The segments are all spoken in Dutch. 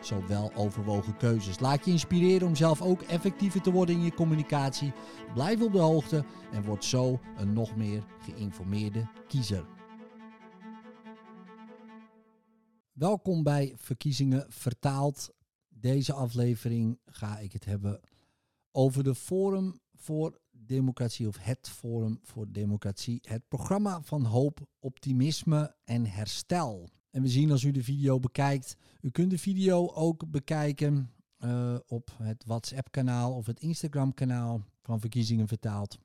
zo wel overwogen keuzes. Laat je inspireren om zelf ook effectiever te worden in je communicatie. Blijf op de hoogte en word zo een nog meer geïnformeerde kiezer. Welkom bij Verkiezingen Vertaald. Deze aflevering ga ik het hebben over de Forum voor Democratie of het Forum voor Democratie. Het programma van hoop, optimisme en herstel. En we zien als u de video bekijkt, u kunt de video ook bekijken uh, op het WhatsApp-kanaal of het Instagram-kanaal van Verkiezingen Vertaald.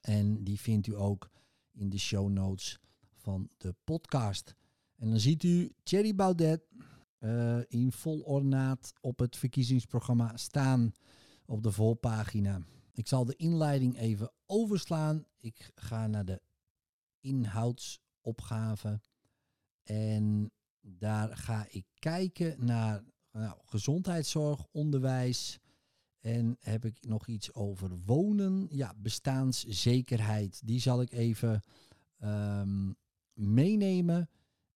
En die vindt u ook in de show notes van de podcast. En dan ziet u Thierry Baudet uh, in vol ornaat op het verkiezingsprogramma staan op de volpagina. Ik zal de inleiding even overslaan. Ik ga naar de inhoudsopgave. En daar ga ik kijken naar nou, gezondheidszorg, onderwijs. En heb ik nog iets over wonen? Ja, bestaanszekerheid. Die zal ik even um, meenemen.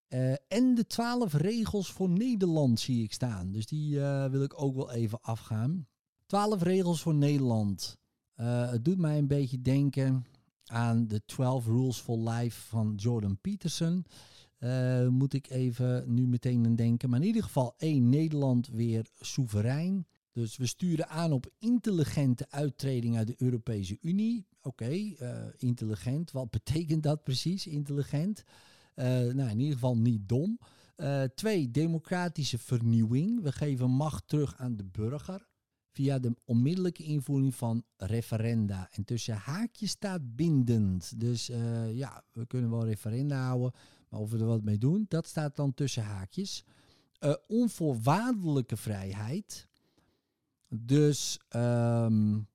Uh, en de twaalf regels voor Nederland zie ik staan. Dus die uh, wil ik ook wel even afgaan. Twaalf regels voor Nederland. Uh, het doet mij een beetje denken aan de 12 Rules for Life van Jordan Peterson. Uh, moet ik even nu meteen aan denken. Maar in ieder geval één, Nederland weer soeverein. Dus we sturen aan op intelligente uittreding uit de Europese Unie. Oké, uh, intelligent. Wat betekent dat precies, intelligent? Uh, nou, in ieder geval niet dom. twee, democratische vernieuwing. We geven macht terug aan de burger via de onmiddellijke invoering van referenda. En tussen haakjes staat bindend. Dus ja, we kunnen wel referenda houden, we er wat mee doen, dat staat dan tussen haakjes. Uh, onvoorwaardelijke vrijheid. Dus um,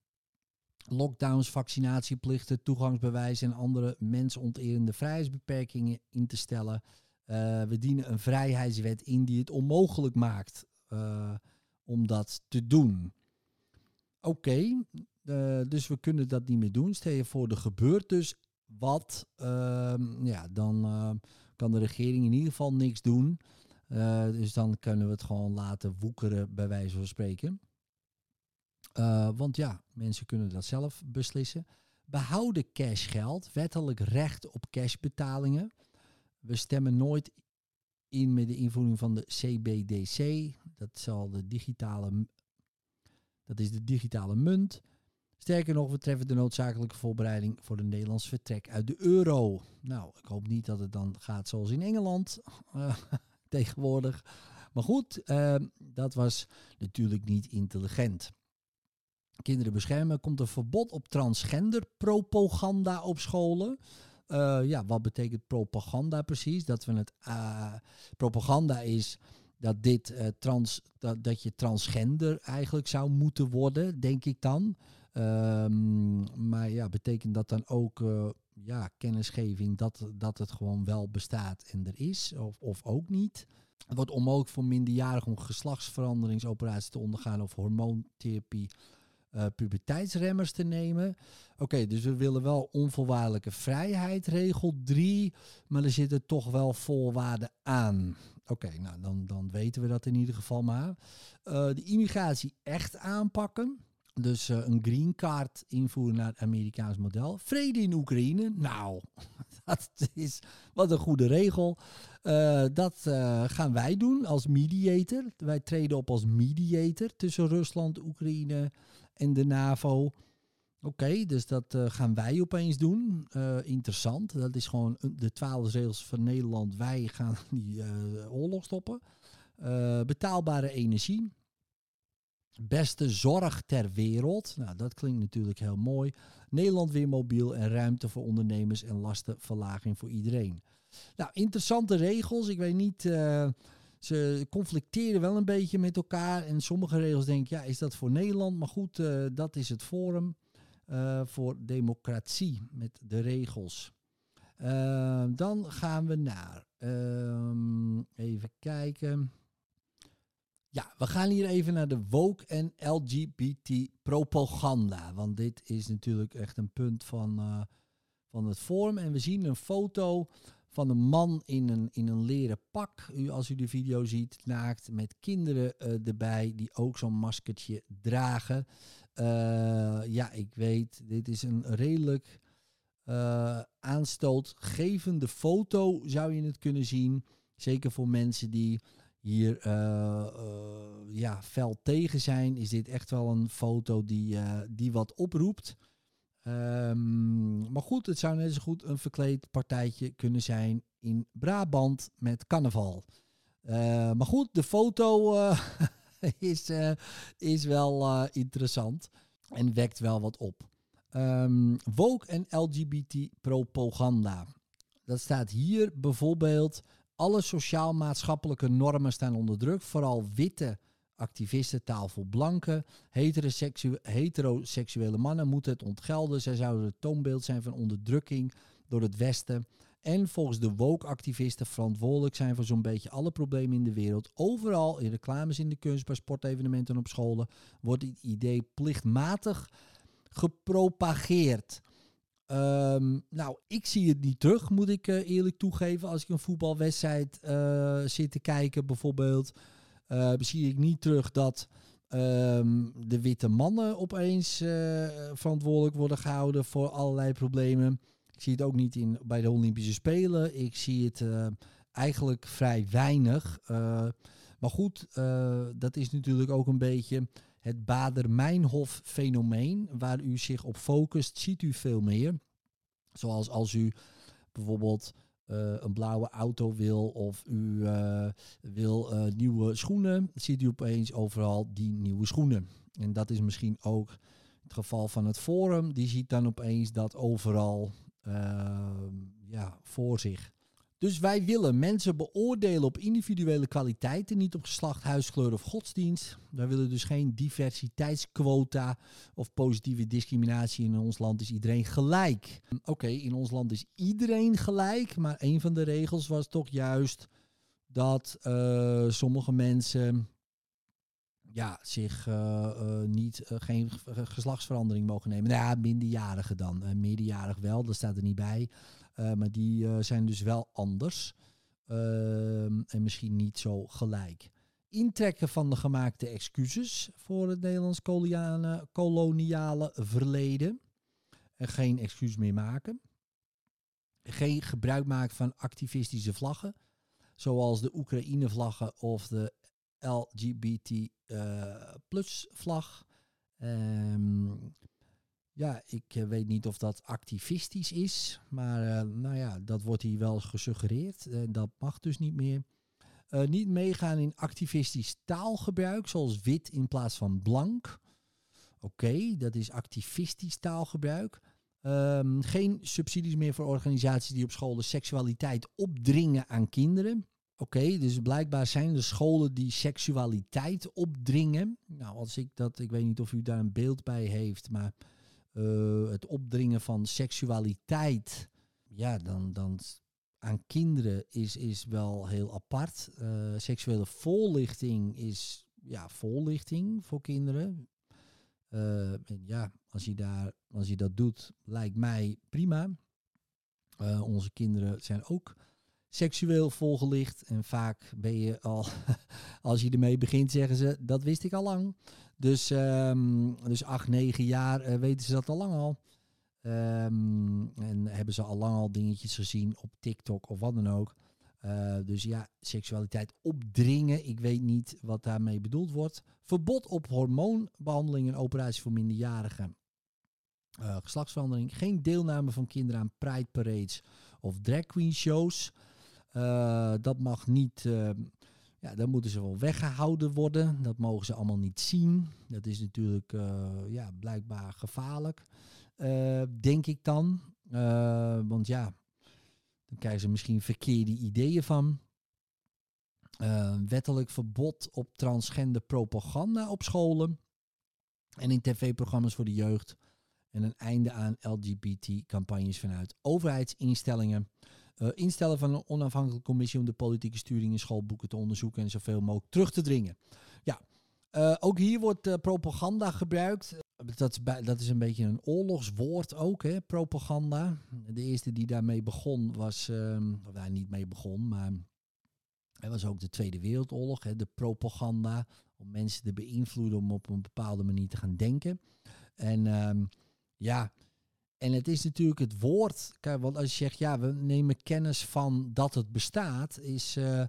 lockdowns, vaccinatieplichten, toegangsbewijs en andere mensonterende vrijheidsbeperkingen in te stellen. Uh, we dienen een vrijheidswet in die het onmogelijk maakt uh, om dat te doen. Oké, dus we kunnen dat niet meer doen. Stel je voor, er gebeurt dus wat. Ehm, ja, dan kan de regering in ieder geval niks doen. Uh, dus dan kunnen we het gewoon laten woekeren, bij wijze van spreken. Uh, want ja, mensen kunnen dat zelf beslissen. Behouden cashgeld, wettelijk recht op cashbetalingen. We stemmen nooit in met de invoering van de CBDC. Dat, zal de digitale, dat is de digitale munt. Sterker nog, we treffen de noodzakelijke voorbereiding voor de Nederlands vertrek uit de euro. Nou, ik hoop niet dat het dan gaat zoals in Engeland uh, tegenwoordig. Maar goed, uh, dat was natuurlijk niet intelligent. Kinderen beschermen. Komt een verbod op transgender propaganda op scholen. Uh, ja, wat betekent propaganda precies? Dat we het. propaganda is dat dit trans. Dat, dat je transgender eigenlijk zou moeten worden, denk ik dan. Um, maar ja, betekent dat dan ook uh, ja, kennisgeving dat, dat het gewoon wel bestaat en er is, of, of ook niet? Het wordt onmogelijk voor minderjarigen om geslachtsveranderingsoperaties te ondergaan of hormoontherapie, uh, puberteitsremmers te nemen. Oké, dus we willen wel onvoorwaardelijke vrijheid, regel 3, maar er zitten toch wel voorwaarden aan. Oké, nou dan, dan weten we dat in ieder geval maar. Uh, de immigratie echt aanpakken. Dus uh, een green card invoeren naar het Amerikaans model. Vrede in Oekraïne. Nou, dat is wat een goede regel. Uh, dat uh, gaan wij doen als mediator. Wij treden op als mediator tussen Rusland, Oekraïne en de NAVO. Oké, dus dat gaan wij opeens doen. interessant. Dat is gewoon de twaalf regels van Nederland. Wij gaan die oorlog stoppen. betaalbare energie. Beste zorg ter wereld. Nou, dat klinkt natuurlijk heel mooi. Nederland weer mobiel en ruimte voor ondernemers en lastenverlaging voor iedereen. Nou, interessante regels. Ik weet niet, uh, ze conflicteren wel een beetje met elkaar. En sommige regels denk ik, ja, is dat voor Nederland? Maar goed, uh, dat is het forum. eh, voor democratie met de regels. Dan gaan we naar, um, even kijken. Ja, we gaan hier even naar de woke en LGBT propaganda. Want dit is natuurlijk echt een punt van, uh, van het forum. En we zien een foto van een man in een, in een leren pak. U, als u de video ziet, naakt met kinderen uh, erbij die ook zo'n maskertje dragen. Uh, ja, ik weet, dit is een redelijk aanstootgevende foto, zou je het kunnen zien. Zeker voor mensen die hier ja, fel tegen zijn, is dit echt wel een foto die, die wat oproept. Um, maar goed, het zou net zo goed een verkleed partijtje kunnen zijn in Brabant met carnaval. Maar goed, de foto is, is wel interessant en wekt wel wat op. Um, woke en LGBT propaganda. Dat staat hier bijvoorbeeld. Alle sociaal-maatschappelijke normen staan onder druk. Vooral witte activisten, voor blanken. heteroseksuele mannen moeten het ontgelden. Zij zouden het toonbeeld zijn van onderdrukking door het Westen. En volgens de woke-activisten verantwoordelijk zijn voor zo'n beetje alle problemen in de wereld. Overal, in reclames in de kunst, bij sportevenementen en op scholen, wordt dit idee plichtmatig gepropageerd. Um, nou, ik zie het niet terug, moet ik uh, eerlijk toegeven. Als ik een voetbalwedstrijd uh, zit te kijken, bijvoorbeeld, uh, zie ik niet terug dat um, de witte mannen opeens verantwoordelijk worden gehouden voor allerlei problemen. Ik zie het ook niet in, bij de Olympische Spelen. Ik zie het eigenlijk vrij weinig. Maar goed, dat is natuurlijk ook een beetje het Bader-Meinhof fenomeen. Waar u zich op focust, ziet u veel meer. Zoals als u bijvoorbeeld een blauwe auto wil of u wil nieuwe schoenen, ziet u opeens overal die nieuwe schoenen. En dat is misschien ook het geval van het Forum. Die ziet dan opeens dat overal ja, voor zich. Dus wij willen mensen beoordelen op individuele kwaliteiten, niet op geslacht, huiskleur of godsdienst. Wij willen dus geen diversiteitsquota of positieve discriminatie. In ons land is iedereen gelijk. Oké, in ons land is iedereen gelijk, maar een van de regels was toch juist dat uh, sommige mensen ja, zich uh, uh, niet, geen geslachtsverandering mogen nemen. Nou ja, minderjarigen dan. Meerderjarig wel, dat staat er niet bij. Maar die zijn dus wel anders. Ehm, en misschien niet zo gelijk. Intrekken van de gemaakte excuses voor het Nederlands koloniale verleden. En geen excuus meer maken. Geen gebruik maken van activistische vlaggen. Zoals de Oekraïne-vlaggen of de LGBT uh, plus vlag. Um, ja, ik uh, weet niet of dat activistisch is, maar uh, nou ja, dat wordt hier wel gesuggereerd. dat mag dus niet meer. niet meegaan in activistisch taalgebruik, zoals wit in plaats van blank. Oké, dat is activistisch taalgebruik. Um, geen subsidies meer voor organisaties die op school de seksualiteit opdringen aan kinderen. Oké, dus blijkbaar zijn er scholen die seksualiteit opdringen. Nou, als ik dat, ik weet niet of u daar een beeld bij heeft, maar uh, het opdringen van seksualiteit, ja, dan, dan aan kinderen is, is wel heel apart. Uh, seksuele voorlichting is, ja, voorlichting voor kinderen. Uh, en ja, als je, daar, als je dat doet, lijkt mij prima. onze kinderen zijn ook seksueel volgelicht. En vaak ben je al, als je ermee begint, zeggen ze, dat wist ik al lang. Dus, um, dus acht, negen jaar uh, weten ze dat al lang al. Um, en hebben ze al lang al dingetjes gezien op TikTok of wat dan ook. Uh, dus ja, seksualiteit opdringen. Ik weet niet wat daarmee bedoeld wordt. Verbod op hormoonbehandeling en operatie voor minderjarigen. Uh, geslachtsverandering. Geen deelname van kinderen aan pride parades of drag queen shows. Dat mag niet, uh, ja, dan moeten ze wel weggehouden worden. Dat mogen ze allemaal niet zien. Dat is natuurlijk uh, ja, blijkbaar gevaarlijk, denk ik dan. want ja, dan krijgen ze misschien verkeerde ideeën van. wettelijk verbod op transgender propaganda op scholen en in tv-programma's voor de jeugd. En een einde aan LGBT-campagnes vanuit overheidsinstellingen. Uh, instellen van een onafhankelijke commissie om de politieke sturing in schoolboeken te onderzoeken en zoveel mogelijk terug te dringen. Ja, uh, ook hier wordt uh, propaganda gebruikt. Dat is, dat is een beetje een oorlogswoord ook, hè, propaganda. De eerste die daarmee begon was, uh, of hij niet mee begon, maar het was ook de Tweede Wereldoorlog, hè, de propaganda. Om mensen te beïnvloeden om op een bepaalde manier te gaan denken. En um, ja, en het is natuurlijk het woord. Want als je zegt, ja, we nemen kennis van dat het bestaat, is, uh,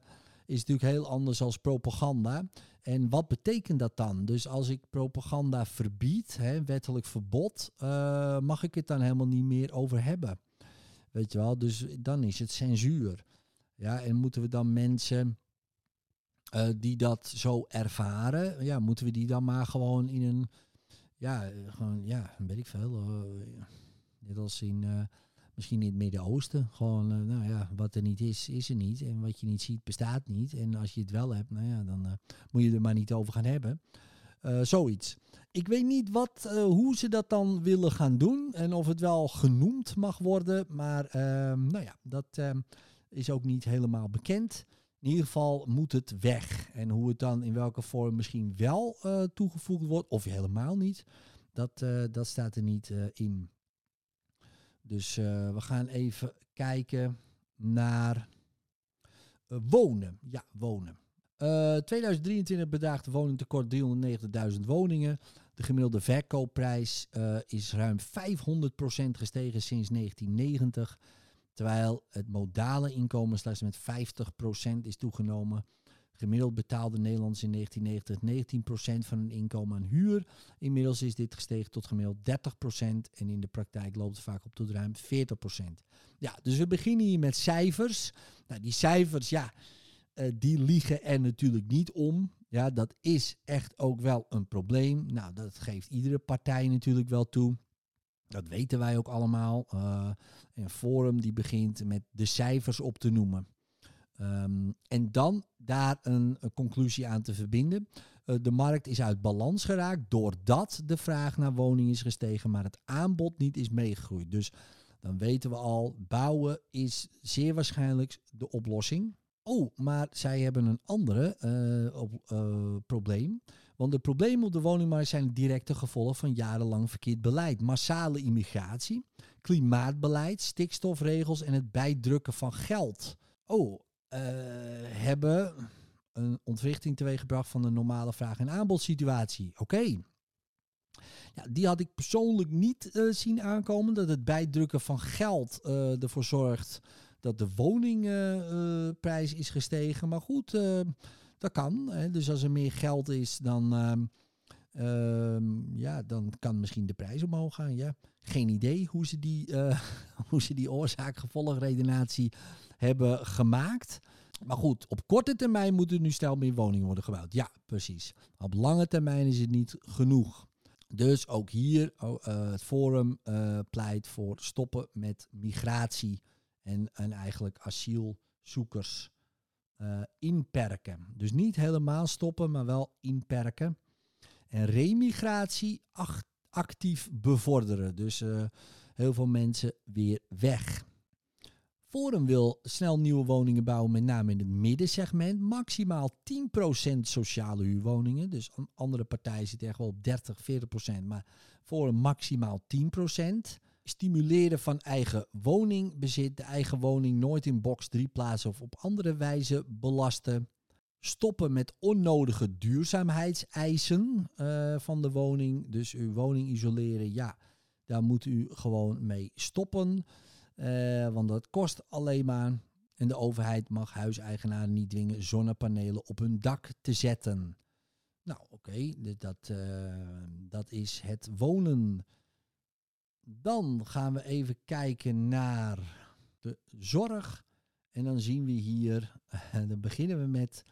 is natuurlijk heel anders als propaganda. En wat betekent dat dan? Dus als ik propaganda verbied, hè, wettelijk verbod, uh, mag ik het dan helemaal niet meer over hebben. Weet je wel, dus dan is het censuur. Ja, en moeten we dan mensen uh, die dat zo ervaren, ja, moeten we die dan maar gewoon in een, ja, gewoon, ja, weet ik veel, net als in, uh, misschien in het Midden-Oosten, gewoon, nou ja, wat er niet is, is er niet. En wat je niet ziet, bestaat niet. En als je het wel hebt, nou ja, dan moet je er maar niet over gaan hebben. zoiets. Ik weet niet wat, hoe ze dat dan willen gaan doen en of het wel genoemd mag worden, maar ehm, nou ja, dat ehm, is ook niet helemaal bekend. In ieder geval moet het weg. En hoe het dan in welke vorm misschien wel toegevoegd wordt, of helemaal niet, dat, dat staat er niet in. Dus we gaan even kijken naar wonen. Ja, wonen. 2023 bedraagt de woningtekort 390.000 woningen. De gemiddelde verkoopprijs is ruim 500% gestegen sinds 1990. Terwijl het modale inkomen slechts met 50% is toegenomen. Gemiddeld betaalde Nederlanders in 1990 19% van hun inkomen aan huur. Inmiddels is dit gestegen tot gemiddeld 30% en in de praktijk loopt het vaak op tot ruim 40%. Ja, dus we beginnen hier met cijfers. Nou, die cijfers, ja, uh, die liegen er natuurlijk niet om. Ja, dat is echt ook wel een probleem. Nou, dat geeft iedere partij natuurlijk wel toe. Dat weten wij ook allemaal. Uh, een forum die begint met de cijfers op te noemen. Um, en dan daar een, conclusie aan te verbinden. Uh, de markt is uit balans geraakt doordat de vraag naar woningen is gestegen, maar het aanbod niet is meegegroeid. Dus dan weten we al, bouwen is zeer waarschijnlijk de oplossing. Oh, maar zij hebben een andere uh, op, probleem. Want de problemen op de woningmarkt zijn directe gevolg van jarenlang verkeerd beleid. Massale immigratie, klimaatbeleid, stikstofregels en het bijdrukken van geld. Oh, hebben een ontwrichting teweeggebracht van de normale vraag- en aanbodsituatie. Oké. Ja, die had ik persoonlijk niet uh, zien aankomen. Dat het bijdrukken van geld uh, ervoor zorgt dat de woningprijs is gestegen. Maar goed, dat kan. Hè. Dus als er meer geld is, dan, uh, ja, dan kan misschien de prijs omhoog gaan. Ja. Geen idee hoe ze die, uh, hoe ze die oorzaak-gevolgredenatie hebben gemaakt. Maar goed, op korte termijn moeten nu stel meer woningen worden gebouwd. Ja, precies. Op lange termijn is het niet genoeg. Dus ook hier, uh, het Forum uh, pleit voor stoppen met migratie en, en eigenlijk asielzoekers inperken. Dus niet helemaal stoppen, maar wel inperken. En remigratie actief bevorderen. Dus uh, heel veel mensen weer weg. Forum wil snel nieuwe woningen bouwen, met name in het middensegment. Maximaal 10% sociale huurwoningen. Dus andere partijen zitten echt wel op 30, 40%. Maar Forum maximaal 10% stimuleren van eigen woningbezit, de eigen woning nooit in box 3 plaatsen of op andere wijze belasten. Stoppen met onnodige duurzaamheidseisen uh, van de woning. Dus uw woning isoleren, ja, daar moet u gewoon mee stoppen. Uh, want dat kost alleen maar. En de overheid mag huiseigenaren niet dwingen zonnepanelen op hun dak te zetten. Nou, oké, dat, uh, dat is het wonen. Dan gaan we even kijken naar de zorg. En dan zien we hier, dan beginnen we met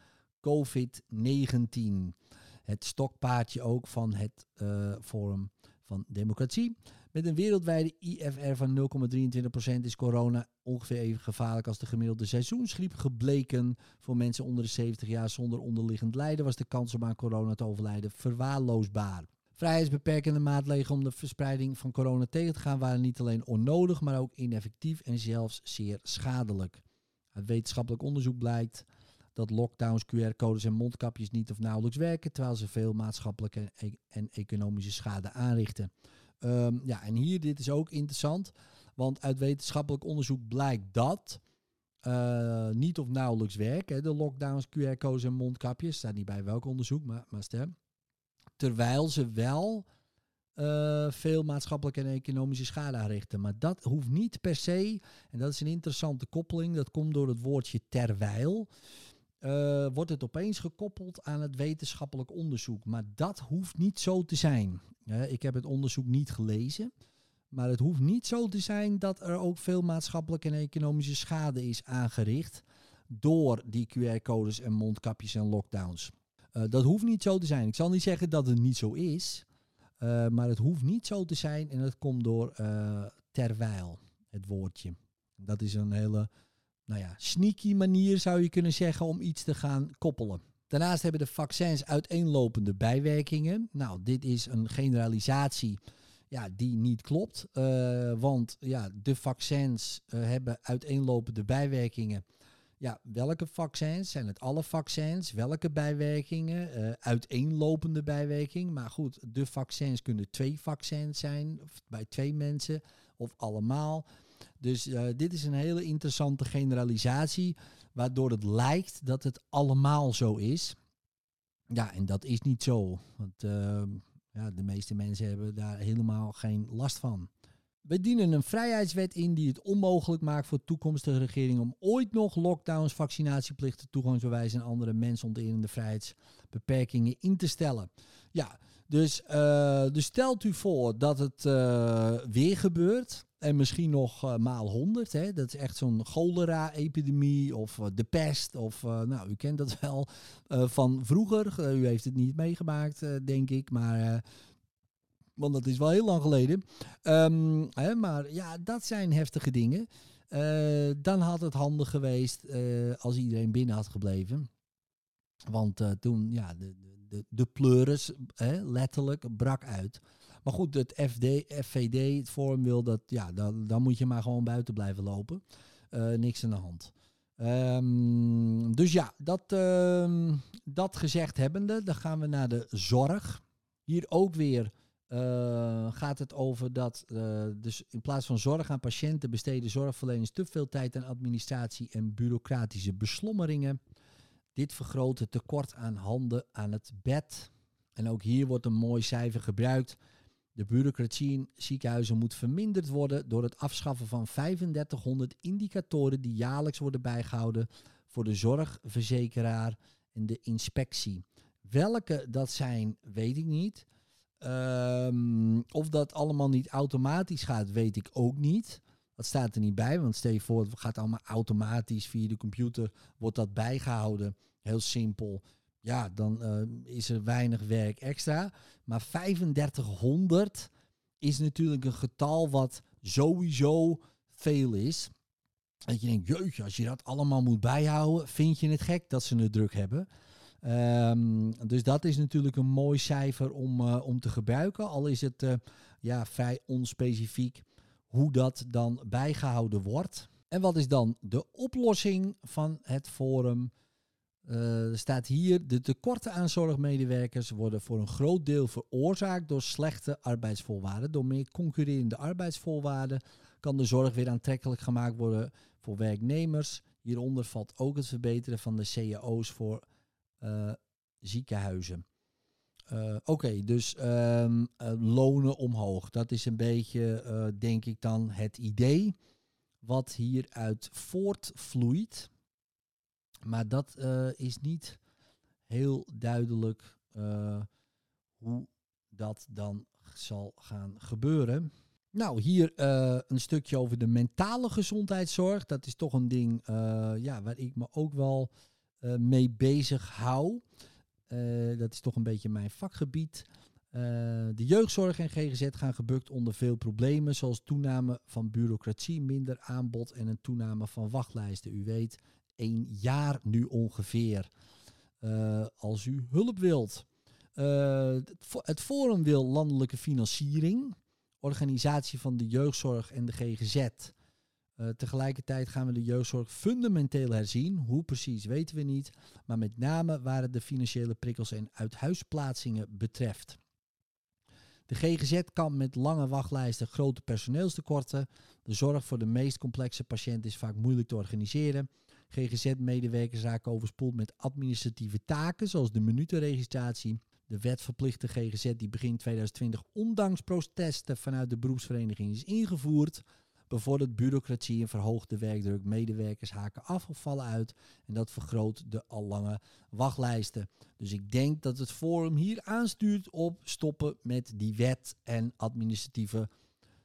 COVID-19. Het stokpaardje ook van het uh, Forum van Democratie. Met een wereldwijde IFR van 0,23% is corona ongeveer even gevaarlijk als de gemiddelde seizoensgriep gebleken. Voor mensen onder de 70 jaar zonder onderliggend lijden was de kans om aan corona te overlijden verwaarloosbaar. Vrijheidsbeperkende maatregelen om de verspreiding van corona tegen te gaan waren niet alleen onnodig, maar ook ineffectief en zelfs zeer schadelijk. Uit wetenschappelijk onderzoek blijkt dat lockdowns, QR-codes en mondkapjes niet of nauwelijks werken, terwijl ze veel maatschappelijke en economische schade aanrichten. Ehm, ja, en hier, dit is ook interessant, want uit wetenschappelijk onderzoek blijkt dat uh, niet of nauwelijks werken, de lockdowns, QR-codes en mondkapjes, staat niet bij welk onderzoek, maar, maar stem. Terwijl ze wel uh, veel maatschappelijke en economische schade aanrichten. Maar dat hoeft niet per se, en dat is een interessante koppeling, dat komt door het woordje terwijl. Uh, wordt het opeens gekoppeld aan het wetenschappelijk onderzoek. Maar dat hoeft niet zo te zijn. Ik heb het onderzoek niet gelezen. Maar het hoeft niet zo te zijn dat er ook veel maatschappelijke en economische schade is aangericht door die QR-codes en mondkapjes en lockdowns. Uh, dat hoeft niet zo te zijn. Ik zal niet zeggen dat het niet zo is, uh, maar het hoeft niet zo te zijn en het komt door terwijl, het woordje. Dat is een hele nou ja, sneaky manier zou je kunnen zeggen om iets te gaan koppelen. Daarnaast hebben de vaccins uiteenlopende bijwerkingen. Nou, dit is een generalisatie ja, die niet klopt. Uh, want ja, de vaccins uh, hebben uiteenlopende bijwerkingen. Ja, welke vaccins? Zijn het alle vaccins? Welke bijwerkingen? Uh, uiteenlopende bijwerking. Maar goed, de vaccins kunnen twee vaccins zijn. Of bij twee mensen. Of allemaal. Dus dit is een hele interessante generalisatie. Waardoor het lijkt dat het allemaal zo is. Ja, en dat is niet zo. Want ja, de meeste mensen hebben daar helemaal geen last van. We dienen een vrijheidswet in die het onmogelijk maakt voor toekomstige regeringen om ooit nog lockdowns, vaccinatieplichten, toegangsbewijzen en andere mensonterende vrijheidsbeperkingen in te stellen. Ja, dus, uh, dus stelt u voor dat het uh, weer gebeurt. En misschien nog uh, maal honderd. Dat is echt zo'n cholera-epidemie of de pest. Of, nou, u kent dat wel van vroeger. u heeft het niet meegemaakt, denk ik. Maar, want dat is wel heel lang geleden. Um, hè, maar ja, dat zijn heftige dingen. dan had het handig geweest als iedereen binnen had gebleven. Want toen, ja, de, de, de pleuris, hè, letterlijk, brak uit. Maar goed, het FD, FVD, het Forum wil dat, ja, dan, dan moet je maar gewoon buiten blijven lopen. Uh, niks aan de hand. Um, dus ja, dat, uh, dat gezegd hebbende, dan gaan we naar de zorg. Hier ook weer uh, gaat het over dat, dus in plaats van zorg aan patiënten besteden zorgverleners te veel tijd aan administratie en bureaucratische beslommeringen. Dit vergroot het tekort aan handen aan het bed. En ook hier wordt een mooi cijfer gebruikt. De bureaucratie in ziekenhuizen moet verminderd worden door het afschaffen van 3500 indicatoren die jaarlijks worden bijgehouden voor de zorgverzekeraar en de inspectie. Welke dat zijn, weet ik niet. Um, of dat allemaal niet automatisch gaat, weet ik ook niet. Dat staat er niet bij, want stel je voor, het gaat allemaal automatisch via de computer, wordt dat bijgehouden. Heel simpel. Ja, dan uh, is er weinig werk extra. Maar 3500 is natuurlijk een getal wat sowieso veel is. Dat je denkt, jeetje, als je dat allemaal moet bijhouden, vind je het gek dat ze het druk hebben. Um, dus dat is natuurlijk een mooi cijfer om, uh, om te gebruiken. Al is het uh, ja, vrij onspecifiek hoe dat dan bijgehouden wordt. En wat is dan de oplossing van het forum? Uh, er staat hier, de tekorten aan zorgmedewerkers worden voor een groot deel veroorzaakt door slechte arbeidsvoorwaarden. Door meer concurrerende arbeidsvoorwaarden kan de zorg weer aantrekkelijk gemaakt worden voor werknemers. Hieronder valt ook het verbeteren van de cao's voor uh, ziekenhuizen. Uh, Oké, dus uh, lonen omhoog. Dat is een beetje, denk ik dan, het idee wat hieruit voortvloeit. Maar dat is niet heel duidelijk hoe dat dan zal gaan gebeuren. Nou, hier een stukje over de mentale gezondheidszorg. Dat is toch een ding ja, waar ik me ook wel mee bezig hou. Dat is toch een beetje mijn vakgebied. De jeugdzorg en GGZ gaan gebukt onder veel problemen, zoals toename van bureaucratie, minder aanbod en een toename van wachtlijsten. U weet, één jaar nu ongeveer. Uh, als u hulp wilt. het Forum wil landelijke financiering, organisatie van de jeugdzorg en de GGZ. Uh, tegelijkertijd gaan we de jeugdzorg fundamenteel herzien. Hoe precies weten we niet. Maar met name waar het de financiële prikkels en uithuisplaatsingen betreft. De GGZ kan met lange wachtlijsten grote personeelstekorten. De zorg voor de meest complexe patiënten is vaak moeilijk te organiseren. GGZ-medewerkers raken overspoeld met administratieve taken, zoals de minutenregistratie. De wet verplicht de GGZ die begin 2020 ondanks protesten vanuit de beroepsvereniging is ingevoerd bevordert bureaucratie en verhoogt de werkdruk. Medewerkers haken af of vallen uit en dat vergroot de al lange wachtlijsten. Dus ik denk dat het Forum hier aanstuurt op stoppen met die wet en administratieve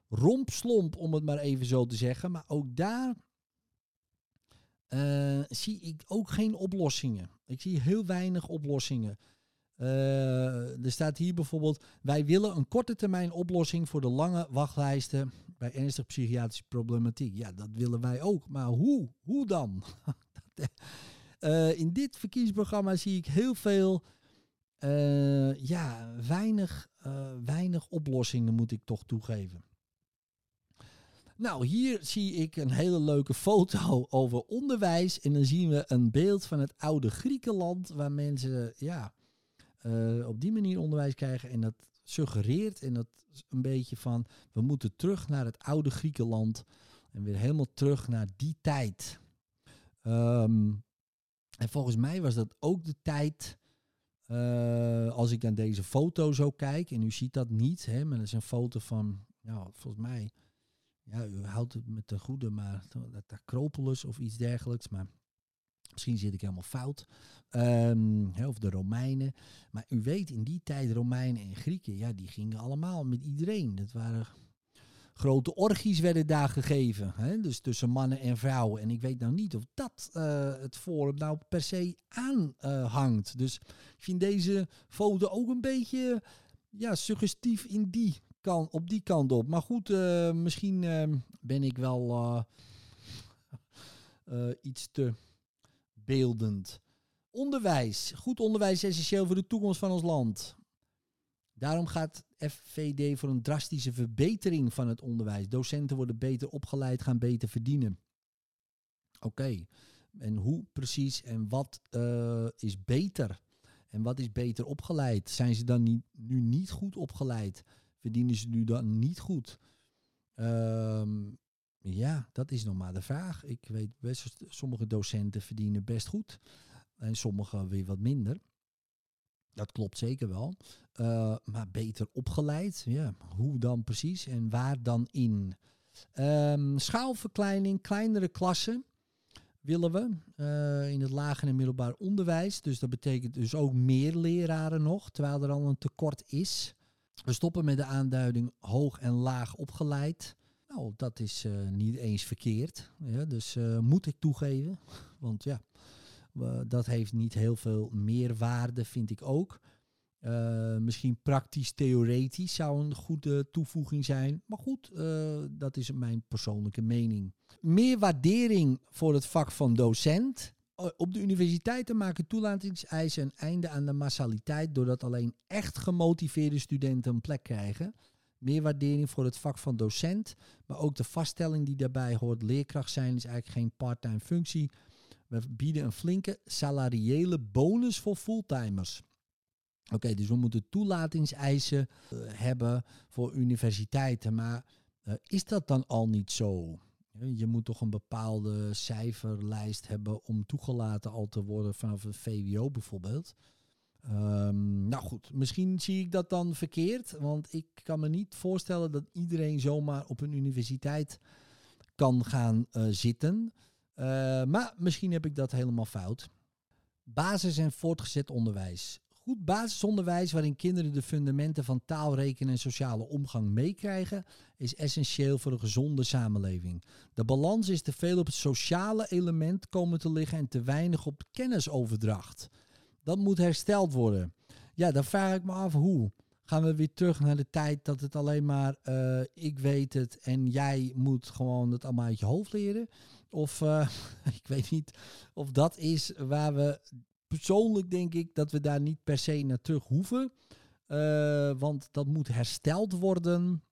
rompslomp, om het maar even zo te zeggen. Maar ook daar uh, zie ik ook geen oplossingen. Ik zie heel weinig oplossingen. Uh, er staat hier bijvoorbeeld: wij willen een korte termijn oplossing voor de lange wachtlijsten bij ernstige psychiatrische problematiek. Ja, dat willen wij ook. Maar hoe? Hoe dan? uh, in dit verkiezingsprogramma zie ik heel veel, ja, weinig, weinig oplossingen moet ik toch toegeven. Nou, hier zie ik een hele leuke foto over onderwijs. En dan zien we een beeld van het oude Griekenland, waar mensen, ja, uh, op die manier onderwijs krijgen. En dat suggereert en dat een beetje van we moeten terug naar het oude Griekenland en weer helemaal terug naar die tijd. Um, en volgens mij was dat ook de tijd. Uh, als ik naar deze foto zo kijk, en u ziet dat niet, hè, maar dat is een foto van, nou, volgens mij, ja, u houdt het met de goede, maar dat Acropolis of iets dergelijks. Maar Misschien zit ik helemaal fout. Um, of de Romeinen. Maar u weet, in die tijd Romeinen en Grieken, ja, die gingen allemaal met iedereen. Dat waren grote orgies werden daar gegeven. Hè? Dus tussen mannen en vrouwen. En ik weet nou niet of dat uh, het forum nou per se aanhangt. Uh, dus ik vind deze foto ook een beetje ja, suggestief in die kan, op die kant op. Maar goed, uh, misschien ehm, ben ik wel iets te beeldend. Onderwijs. Goed onderwijs is essentieel voor de toekomst van ons land. Daarom gaat FVD voor een drastische verbetering van het onderwijs. Docenten worden beter opgeleid, gaan beter verdienen. Oké, en hoe precies en wat is beter? En wat is beter opgeleid? Zijn ze dan niet, nu niet goed opgeleid? Verdienen ze nu dan niet goed? Um, ja, dat is nog maar de vraag. Ik weet best, sommige docenten verdienen best goed en sommige weer wat minder. Dat klopt zeker wel. Uh, maar beter opgeleid, ja, hoe dan precies en waar dan in? Um, schaalverkleining, kleinere klassen willen we uh, in het lager en middelbaar onderwijs. Dus dat betekent dus ook meer leraren nog, terwijl er al een tekort is. We stoppen met de aanduiding hoog en laag opgeleid. Nou, dat is uh, niet eens verkeerd. Ja, dus uh, moet ik toegeven. Want ja, dat heeft niet heel veel meerwaarde, vind ik ook. Uh, misschien praktisch-theoretisch zou een goede toevoeging zijn. Maar goed, dat is mijn persoonlijke mening. Meer waardering voor het vak van docent. Op de universiteiten maken toelatingseisen een einde aan de massaliteit doordat alleen echt gemotiveerde studenten een plek krijgen meer waardering voor het vak van docent. Maar ook de vaststelling die daarbij hoort, leerkracht zijn is eigenlijk geen parttime functie. We bieden een flinke salariële bonus voor fulltimers. Oké, dus we moeten toelatingseisen uh, hebben voor universiteiten. Maar uh, is dat dan al niet zo? Je moet toch een bepaalde cijferlijst hebben om toegelaten al te worden vanaf het VWO bijvoorbeeld. Um, nou goed, misschien zie ik dat dan verkeerd, want ik kan me niet voorstellen dat iedereen zomaar op een universiteit kan gaan uh, zitten. Uh, maar misschien heb ik dat helemaal fout. Basis- en voortgezet onderwijs. Goed basisonderwijs waarin kinderen de fundamenten van taal, rekenen en sociale omgang meekrijgen, is essentieel voor een gezonde samenleving. De balans is te veel op het sociale element komen te liggen en te weinig op kennisoverdracht. Dat moet hersteld worden. Ja, dan vraag ik me af hoe. Gaan we weer terug naar de tijd dat het alleen maar uh, ik weet het en jij moet gewoon het allemaal uit je hoofd leren? Of uh, ik weet niet of dat is waar we persoonlijk denk ik dat we daar niet per se naar terug hoeven. Uh, want dat moet hersteld worden.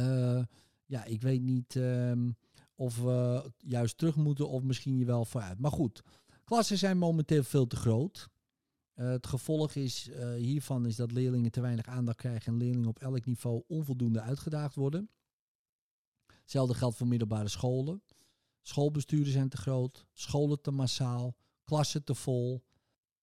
Uh, ja, ik weet niet um, of we juist terug moeten of misschien je wel vooruit. Maar goed, klassen zijn momenteel veel te groot. Uh, het gevolg is, hiervan is dat leerlingen te weinig aandacht krijgen en leerlingen op elk niveau onvoldoende uitgedaagd worden. Hetzelfde geldt voor middelbare scholen. Schoolbesturen zijn te groot, scholen te massaal, klassen te vol.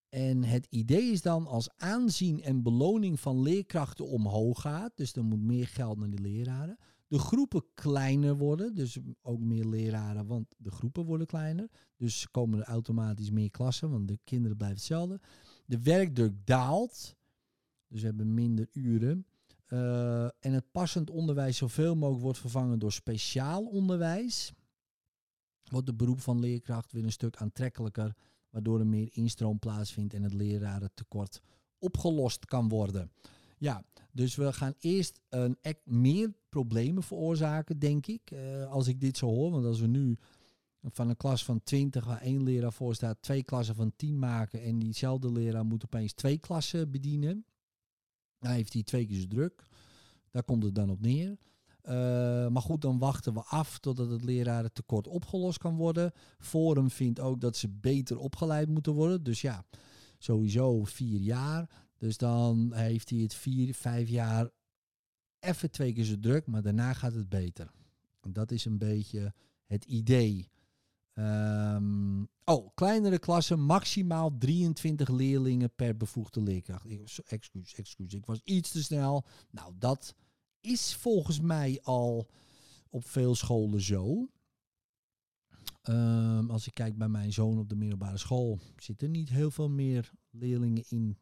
En het idee is dan als aanzien en beloning van leerkrachten omhoog gaat, dus er moet meer geld naar de leraren, de groepen kleiner worden, dus ook meer leraren, want de groepen worden kleiner. Dus komen er automatisch meer klassen, want de kinderen blijven hetzelfde. De werkdruk daalt, dus we hebben minder uren. Uh, en het passend onderwijs zoveel mogelijk wordt vervangen door speciaal onderwijs. Wordt de beroep van leerkracht weer een stuk aantrekkelijker, waardoor er meer instroom plaatsvindt en het lerarentekort opgelost kan worden. Ja, dus we gaan eerst een meer problemen veroorzaken, denk ik, uh, als ik dit zo hoor. Want als we nu van een klas van 20 waar één leraar voor staat, twee klassen van 10 maken en diezelfde leraar moet opeens twee klassen bedienen, dan heeft hij twee keer zo druk. Daar komt het dan op neer. Uh, maar goed, dan wachten we af totdat het lerarentekort opgelost kan worden. Forum vindt ook dat ze beter opgeleid moeten worden. Dus ja, sowieso vier jaar. Dus dan heeft hij het vier, vijf jaar even twee keer zo druk, maar daarna gaat het beter. Dat is een beetje het idee. Um, oh, kleinere klassen, maximaal 23 leerlingen per bevoegde leerkracht. Excuus, excuus, ik was iets te snel. Nou, dat is volgens mij al op veel scholen zo. Um, als ik kijk bij mijn zoon op de middelbare school, zitten niet heel veel meer leerlingen in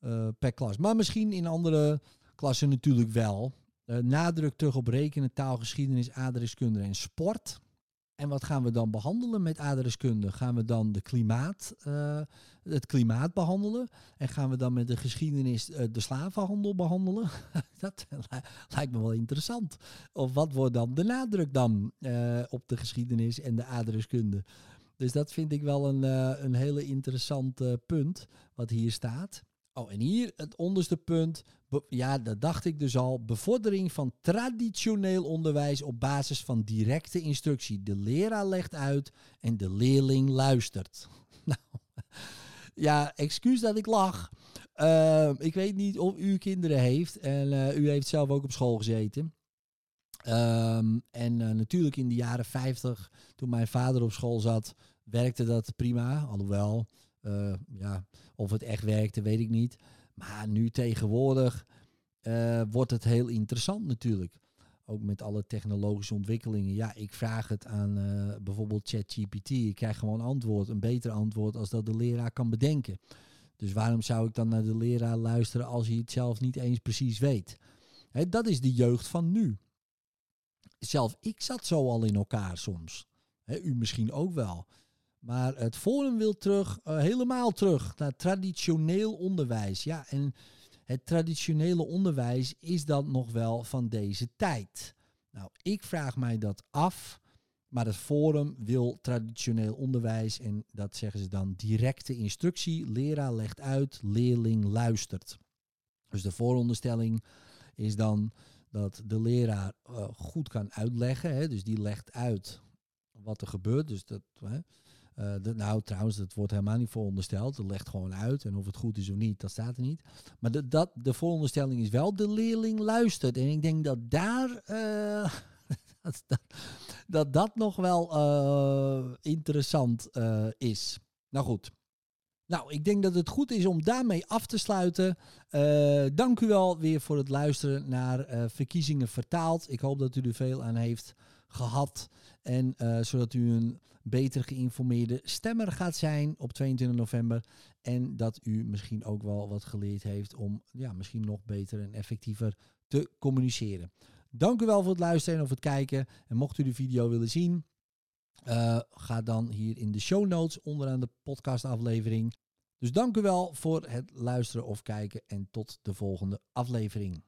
uh, per klas. Maar misschien in andere klassen natuurlijk wel. Uh, nadruk terug op rekenen, taalgeschiedenis, aardrijkskunde en sport. En wat gaan we dan behandelen met aardrijkskunde? Gaan we dan de klimaat, uh, het klimaat behandelen? En gaan we dan met de geschiedenis uh, de slavenhandel behandelen? dat lijkt me wel interessant. Of wat wordt dan de nadruk dan uh, op de geschiedenis en de aardrijkskunde? Dus dat vind ik wel een, een hele interessant punt wat hier staat. Oh, en hier het onderste punt. Ja, dat dacht ik dus al. Bevordering van traditioneel onderwijs op basis van directe instructie. De leraar legt uit en de leerling luistert. Nou, ja, excuus dat ik lach. Uh, ik weet niet of u kinderen heeft. En uh, u heeft zelf ook op school gezeten. Um, en uh, natuurlijk in de jaren 50, toen mijn vader op school zat, werkte dat prima. Alhoewel, uh, ja, of het echt werkte, weet ik niet. Maar nu tegenwoordig uh, wordt het heel interessant natuurlijk. Ook met alle technologische ontwikkelingen. Ja, ik vraag het aan uh, bijvoorbeeld ChatGPT. Ik krijg gewoon antwoord, een beter antwoord als dat de leraar kan bedenken. Dus waarom zou ik dan naar de leraar luisteren als hij het zelf niet eens precies weet? Dat is de jeugd van nu. Zelf ik zat zo al in elkaar soms. U misschien ook wel. Maar het Forum wil terug, uh, helemaal terug naar traditioneel onderwijs. Ja, en het traditionele onderwijs is dan nog wel van deze tijd. Nou, ik vraag mij dat af. Maar het Forum wil traditioneel onderwijs en dat zeggen ze dan directe instructie. Leraar legt uit, leerling luistert. Dus de vooronderstelling is dan dat de leraar uh, goed kan uitleggen. Hè, dus die legt uit wat er gebeurt. Dus dat, hè, de, nou, trouwens, dat wordt helemaal niet voorondersteld. Het legt gewoon uit. En of het goed is of niet, dat staat er niet. Maar de, dat, de vooronderstelling is wel, de leerling luistert. En ik denk dat daar... Uh, dat, dat, dat, dat, nog wel uh, interessant is. Nou goed. Nou, ik denk dat het goed is om daarmee af te sluiten. dank u wel weer voor het luisteren naar Verkiezingen Vertaald. Ik hoop dat u er veel aan heeft gehad. En zodat u een beter geïnformeerde stemmer gaat zijn op 22 november. En dat u misschien ook wel wat geleerd heeft om ja, misschien nog beter en effectiever te communiceren. Dank u wel voor het luisteren of het kijken. En mocht u de video willen zien, uh, ga dan hier in de show notes onderaan de podcastaflevering. Dus dank u wel voor het luisteren of kijken en tot de volgende aflevering.